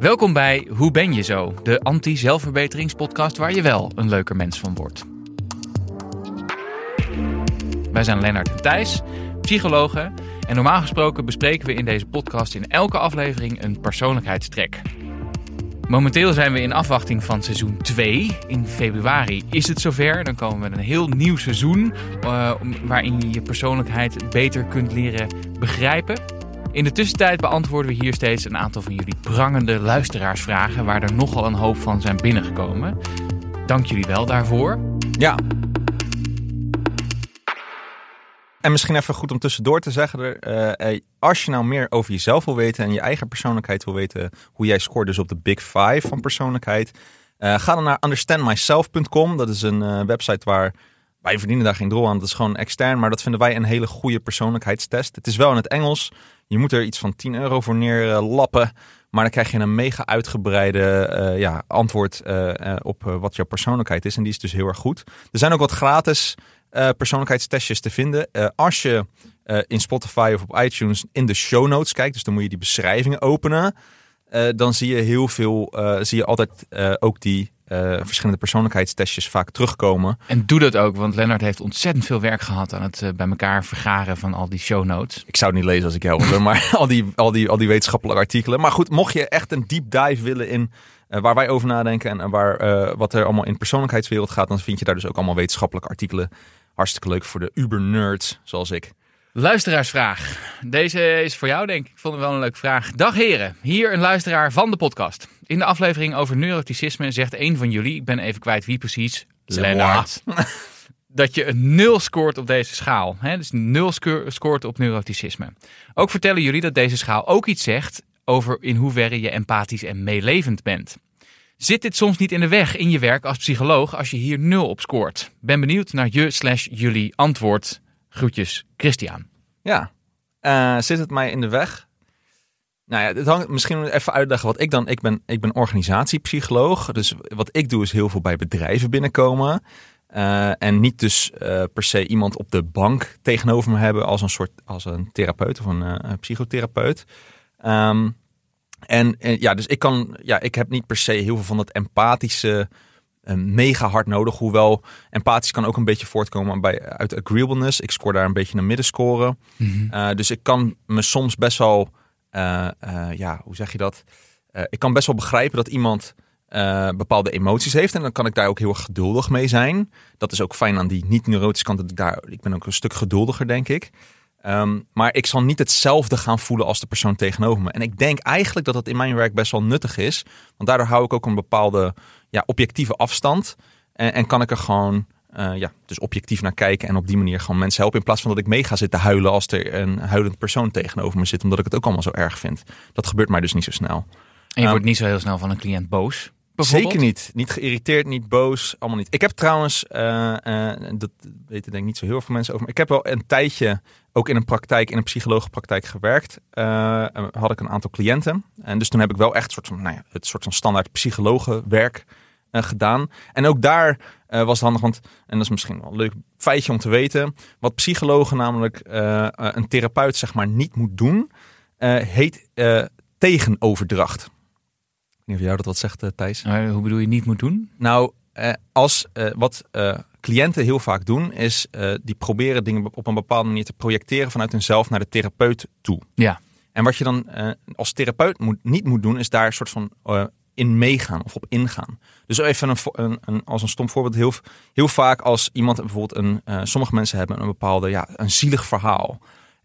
Welkom bij Hoe ben je zo? De anti-zelfverbeteringspodcast waar je wel een leuker mens van wordt. Wij zijn Lennart en Thijs, psychologen. En normaal gesproken bespreken we in deze podcast in elke aflevering een persoonlijkheidstrek. Momenteel zijn we in afwachting van seizoen 2. In februari is het zover. Dan komen we met een heel nieuw seizoen. Uh, waarin je je persoonlijkheid beter kunt leren begrijpen. In de tussentijd beantwoorden we hier steeds een aantal van jullie prangende luisteraarsvragen. Waar er nogal een hoop van zijn binnengekomen. Dank jullie wel daarvoor. Ja. En misschien even goed om tussendoor te zeggen, uh, als je nou meer over jezelf wil weten en je eigen persoonlijkheid wil weten, hoe jij scoort dus op de Big Five van persoonlijkheid, uh, ga dan naar understandmyself.com. Dat is een website waar wij verdienen daar geen drol aan. Dat is gewoon extern, maar dat vinden wij een hele goede persoonlijkheidstest. Het is wel in het Engels. Je moet er iets van 10 euro voor neerlappen. Maar dan krijg je een mega uitgebreide uh, ja, antwoord uh, uh, op wat jouw persoonlijkheid is. En die is dus heel erg goed. Er zijn ook wat gratis persoonlijkheidstestjes te vinden. als je in Spotify of op iTunes in de show notes kijkt, dus dan moet je die beschrijvingen openen. Dan zie je heel veel, zie je altijd ook die verschillende persoonlijkheidstestjes vaak terugkomen. En doe dat ook, want Lennart heeft ontzettend veel werk gehad aan het bij elkaar vergaren van al die show notes. Ik zou het niet lezen als ik jou wilde, maar al die, al, die, al die wetenschappelijke artikelen. Maar goed, mocht je echt een deep dive willen in waar wij over nadenken en waar, wat er allemaal in persoonlijkheidswereld gaat, dan vind je daar dus ook allemaal wetenschappelijke artikelen. Hartstikke leuk voor de uber-nerds, zoals ik. Luisteraarsvraag. Deze is voor jou, denk ik. Ik vond het wel een leuke vraag. Dag heren, hier een luisteraar van de podcast. In de aflevering over neuroticisme zegt een van jullie, ik ben even kwijt wie precies, Lennart, dat je een nul scoort op deze schaal. Dus nul scoort op neuroticisme. Ook vertellen jullie dat deze schaal ook iets zegt over in hoeverre je empathisch en meelevend bent. Zit dit soms niet in de weg in je werk als psycholoog als je hier nul op scoort? Ben benieuwd naar je slash jullie antwoord. Groetjes, Christian. Ja, uh, zit het mij in de weg? Nou ja, het hangt misschien even uitleggen wat ik dan. Ik ben, ik ben organisatiepsycholoog. Dus wat ik doe is heel veel bij bedrijven binnenkomen. Uh, en niet dus uh, per se iemand op de bank tegenover me hebben als een soort als een therapeut of een, psychotherapeut. Um, en, en, ja, dus ik kan, ja, ik heb niet per se heel veel van dat empathische mega hard nodig. Hoewel empathisch kan ook een beetje voortkomen bij, uit agreeableness. Ik scoor daar een beetje een middenscore. Mm -hmm. dus ik kan me soms best wel uh, ja, hoe zeg je dat? Ik kan best wel begrijpen dat iemand bepaalde emoties heeft. En dan kan ik daar ook heel erg geduldig mee zijn. Dat is ook fijn aan die niet-neurotische kant. Dat ik, daar, ik ben ook een stuk geduldiger, denk ik. Um, maar ik zal niet hetzelfde gaan voelen als de persoon tegenover me. En ik denk eigenlijk dat dat in mijn werk best wel nuttig is. Want daardoor hou ik ook een bepaalde ja, objectieve afstand. En, en kan ik er gewoon uh, ja, dus objectief naar kijken en op die manier gewoon mensen helpen. In plaats van dat ik mee ga zitten huilen als er een huilend persoon tegenover me zit. Omdat ik het ook allemaal zo erg vind. Dat gebeurt mij dus niet zo snel. En je um, wordt niet zo heel snel van een cliënt boos? Zeker niet. Niet geïrriteerd, niet boos, allemaal niet. Ik heb trouwens, uh, uh, dat weten denk ik niet zo heel veel mensen over. Maar ik heb wel een tijdje ook in een praktijk, in een psychologenpraktijk gewerkt. Uh, had ik een aantal cliënten. En dus toen heb ik wel echt soort van, nou ja, het soort van standaard psychologenwerk gedaan. En ook daar was het handig, want, en dat is misschien wel een leuk feitje om te weten, wat psychologen namelijk een therapeut zeg maar niet moet doen, heet tegenoverdracht. Niet of jou dat wat zegt, Thijs. hoe bedoel je niet moet doen? Nou, als wat cliënten heel vaak doen, is die proberen dingen op een bepaalde manier te projecteren vanuit hunzelf naar de therapeut toe. Ja. En wat je dan als therapeut moet, niet moet doen, is daar een soort van in meegaan of op ingaan. Dus even een, een, een, als een stom voorbeeld, heel, heel vaak als iemand bijvoorbeeld een, uh, sommige mensen hebben een bepaalde, ja, een zielig verhaal.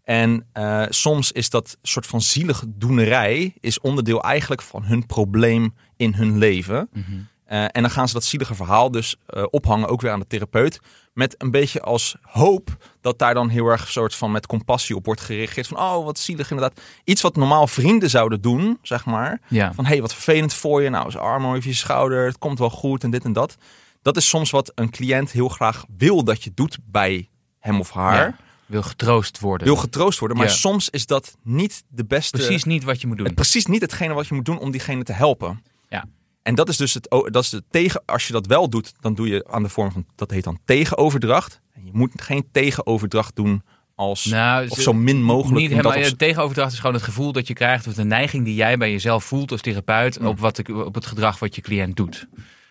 En uh, soms is dat soort van zielig doenerij is onderdeel eigenlijk van hun probleem in hun leven. Mm -hmm. Uh, en dan gaan ze dat zielige verhaal dus uh, ophangen, ook weer aan de therapeut. Met een beetje als hoop dat daar dan heel erg soort van met compassie op wordt gereageerd. Van oh, wat zielig inderdaad. Iets wat normaal vrienden zouden doen, zeg maar. Ja. Van hey, wat vervelend voor je. Nou, zijn arm over je schouder. Het komt wel goed en dit en dat. Dat is soms wat een cliënt heel graag wil dat je doet bij hem of haar. Ja. Wil getroost worden. Wil getroost worden. Maar ja. soms is dat niet de beste. Precies niet wat je moet doen. Precies niet hetgene wat je moet doen om diegene te helpen. Ja. En dat is dus het, dat is het tegen, als je dat wel doet, dan doe je aan de vorm van, dat heet dan tegenoverdracht. En je moet geen tegenoverdracht doen als Nou, of zo min mogelijk. Niet dat helemaal. De tegenoverdracht is gewoon het gevoel dat je krijgt, of de neiging die jij bij jezelf voelt als therapeut, Ja. op, wat, op het gedrag wat je cliënt doet.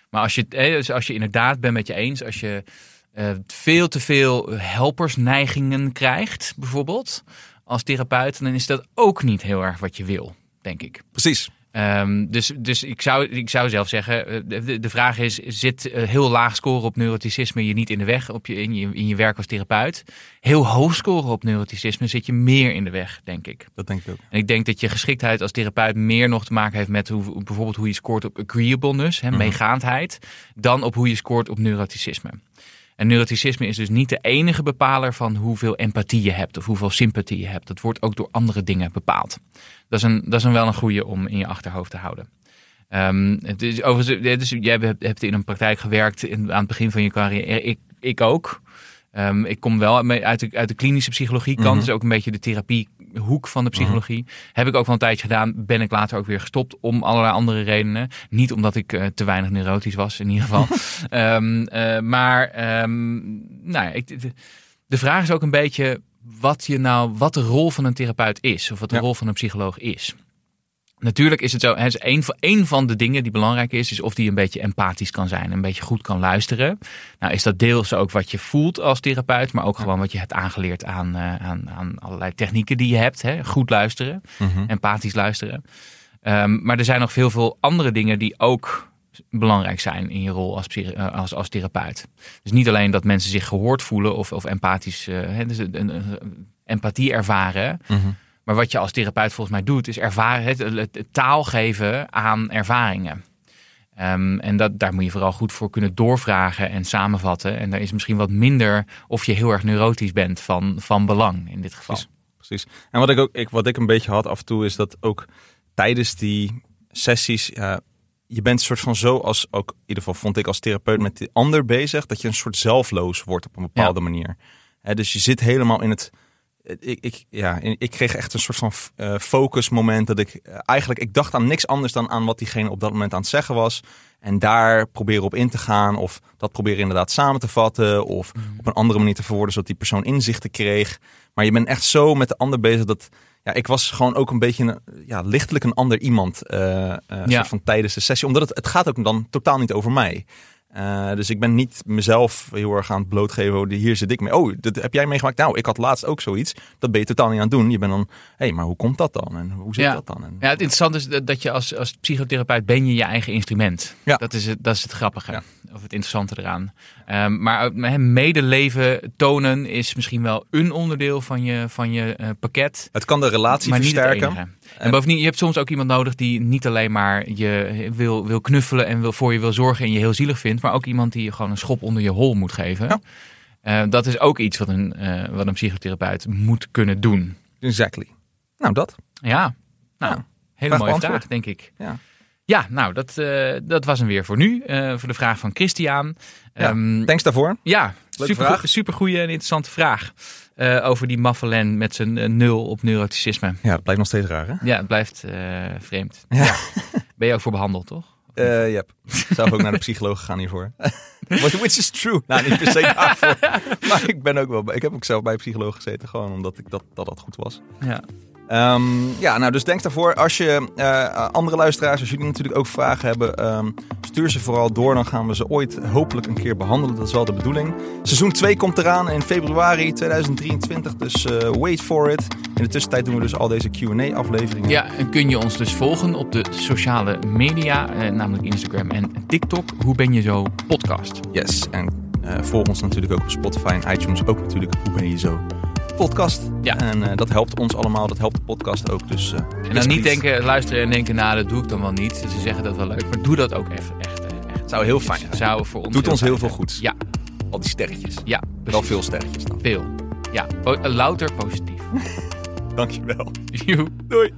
Maar als je, dus als je inderdaad bent met je eens, als je eh, veel te veel helpersneigingen krijgt, bijvoorbeeld, als therapeut, dan is dat ook niet heel erg wat je wil, denk ik. Precies. Ehm, dus dus ik, zou, ik zou zelf zeggen, eh, de, de vraag is, zit eh, heel laag scoren op neuroticisme je niet in de weg op je, in, je, in je werk als therapeut? Heel hoog scoren op neuroticisme zit je meer in de weg, denk ik. Dat denk ik ook. En ik denk dat je geschiktheid als therapeut meer nog te maken heeft met hoe, bijvoorbeeld hoe je scoort op agreeableness, hè, Mhm. meegaandheid, dan op hoe je scoort op neuroticisme. En neuroticisme is dus niet de enige bepaler van hoeveel empathie je hebt of hoeveel sympathie je hebt. Dat wordt ook door andere dingen bepaald. Dat is, een, dat is een wel een goede om in je achterhoofd te houden. Ehm, het is, overigens, is, jij hebt, hebt in een praktijk gewerkt in, aan het begin van je carrière. Ik, ik ook. Ehm, ik kom wel uit de, uit de klinische psychologie kant. Mhm. Dus ook een beetje de therapiehoek van de psychologie. Heb ik ook wel een tijdje gedaan. Ben ik later ook weer gestopt om allerlei andere redenen. Niet omdat ik eh, te weinig neurotisch was in ieder geval. Ehm, eh, maar ehm, nou ja, ik, de, de vraag is ook een beetje wat, je nou, wat de rol van een therapeut is. Of wat de Ja. rol van een psycholoog is. Natuurlijk is het zo, het is een, van, een van de dingen die belangrijk is, is of die een beetje empathisch kan zijn, een beetje goed kan luisteren. Nou is dat deels ook wat je voelt als therapeut, maar ook gewoon wat je hebt aangeleerd aan, eh, aan, aan allerlei technieken die je hebt. Hè? Goed luisteren, Mhm. empathisch luisteren. Ehm, maar er zijn nog veel, veel andere dingen die ook belangrijk zijn in je rol als, eh, als, als therapeut. Dus niet alleen dat mensen zich gehoord voelen of, of empathisch, eh, hè, dus een, een- een empathie ervaren. Mhm. Maar wat je als therapeut volgens mij doet, is ervaren, het, taal geven aan ervaringen. Ehm, en dat, daar moet je vooral goed voor kunnen doorvragen en samenvatten. En daar is misschien wat minder of je heel erg neurotisch bent van, van belang in dit geval. Precies. Precies. En wat ik ook, ik, wat ik een beetje had af en toe, is dat ook tijdens die sessies, ja, je bent soort van zo als ook, in ieder geval vond ik als therapeut met de ander bezig, dat je een soort zelfloos wordt op een bepaalde manier. Dus je zit helemaal in het. Ik, ik, ja, ik kreeg echt een soort van eh, focusmoment dat ik eh, eigenlijk, ik dacht aan niks anders dan aan wat diegene op dat moment aan het zeggen was. En daar proberen op in te gaan of dat proberen inderdaad samen te vatten of op een andere manier te verwoorden zodat die persoon inzichten kreeg. Maar je bent echt zo met de ander bezig dat ja, ik was gewoon ook een beetje een, ja, lichtelijk een ander iemand eh, soort van tijdens de sessie. Omdat het, het gaat ook dan totaal niet over mij. Eh, dus ik ben niet mezelf heel erg aan het blootgeven. Oh, hier zit ik mee. Oh, dat heb jij meegemaakt? Nou, ik had laatst ook zoiets. Dat ben je totaal niet aan het doen. Je bent dan, hé, hey, maar hoe komt dat dan? En hoe zit Ja. dat dan? En, Ja, het interessante is dat- je als, als psychotherapeut ben je je eigen instrument. Ja. Dat, is het, dat is het grappige. Ja. Of het interessante eraan. Ehm, maar hè, medeleven tonen is misschien wel een onderdeel van je, van je eh, pakket. Het kan de relatie versterken. En bovendien, je hebt soms ook iemand nodig die niet alleen maar je wil, wil knuffelen en wil, voor je wil zorgen en je heel zielig vindt, maar ook iemand die je gewoon een schop onder je hol moet geven. Ja. Eh, dat is ook iets wat een, eh, wat een psychotherapeut moet kunnen doen. Exactly. Nou, dat. Ja, nou, Ja. hele Vraag mooie vraag, denk ik. Ja. Ja, nou, dat, eh, dat was hem weer voor nu. voor de vraag van Christian. Ja, Ehm, Thanks daarvoor. ja, super, super goede en interessante vraag. eh, over die Maffelen met zijn eh, nul op neuroticisme. Ja, dat blijft nog steeds raar, hè? Ja, het blijft eh, vreemd. Ja. Ja. Ben je ook voor behandeld, toch? Eh yep. Zelf ook naar de psycholoog gegaan hiervoor. Which is true. Nou, niet per se daarvoor. maar ik ben ook wel... Ik heb ook zelf bij een psycholoog gezeten. Gewoon omdat ik dat, dat, dat goed was. Ja. Ehm, ja, nou, dus denk daarvoor. Als je andere luisteraars, als jullie natuurlijk ook vragen hebben, ehm, stuur ze vooral door. Dan gaan we ze ooit hopelijk een keer behandelen. Dat is wel de bedoeling. Seizoen 2 komt eraan in februari 2023. Dus eh, wait for it. In de tussentijd doen we dus al deze Q&A-afleveringen. ja, en kun je ons dus volgen op de sociale media, eh, namelijk Instagram en TikTok. Hoe ben je zo podcast? Yes. En eh, volg ons natuurlijk ook op Spotify en iTunes. Ook natuurlijk Hoe Ben Je Zo podcast. Ja. En eh, dat helpt ons allemaal. Dat helpt de podcast ook. Dus, eh, En dan niet denken, luisteren en denken, nou dat doe ik dan wel niet. Ze zeggen dat wel leuk, maar doe dat ook even echt. eh, echt. Zou heel fijn zijn. Zou voor ons Doet ons heel veel goeds. Ja, Al die sterretjes. ja. Wel veel sterretjes dan. Veel. Ja, po- louter positief. Dankjewel. Doei.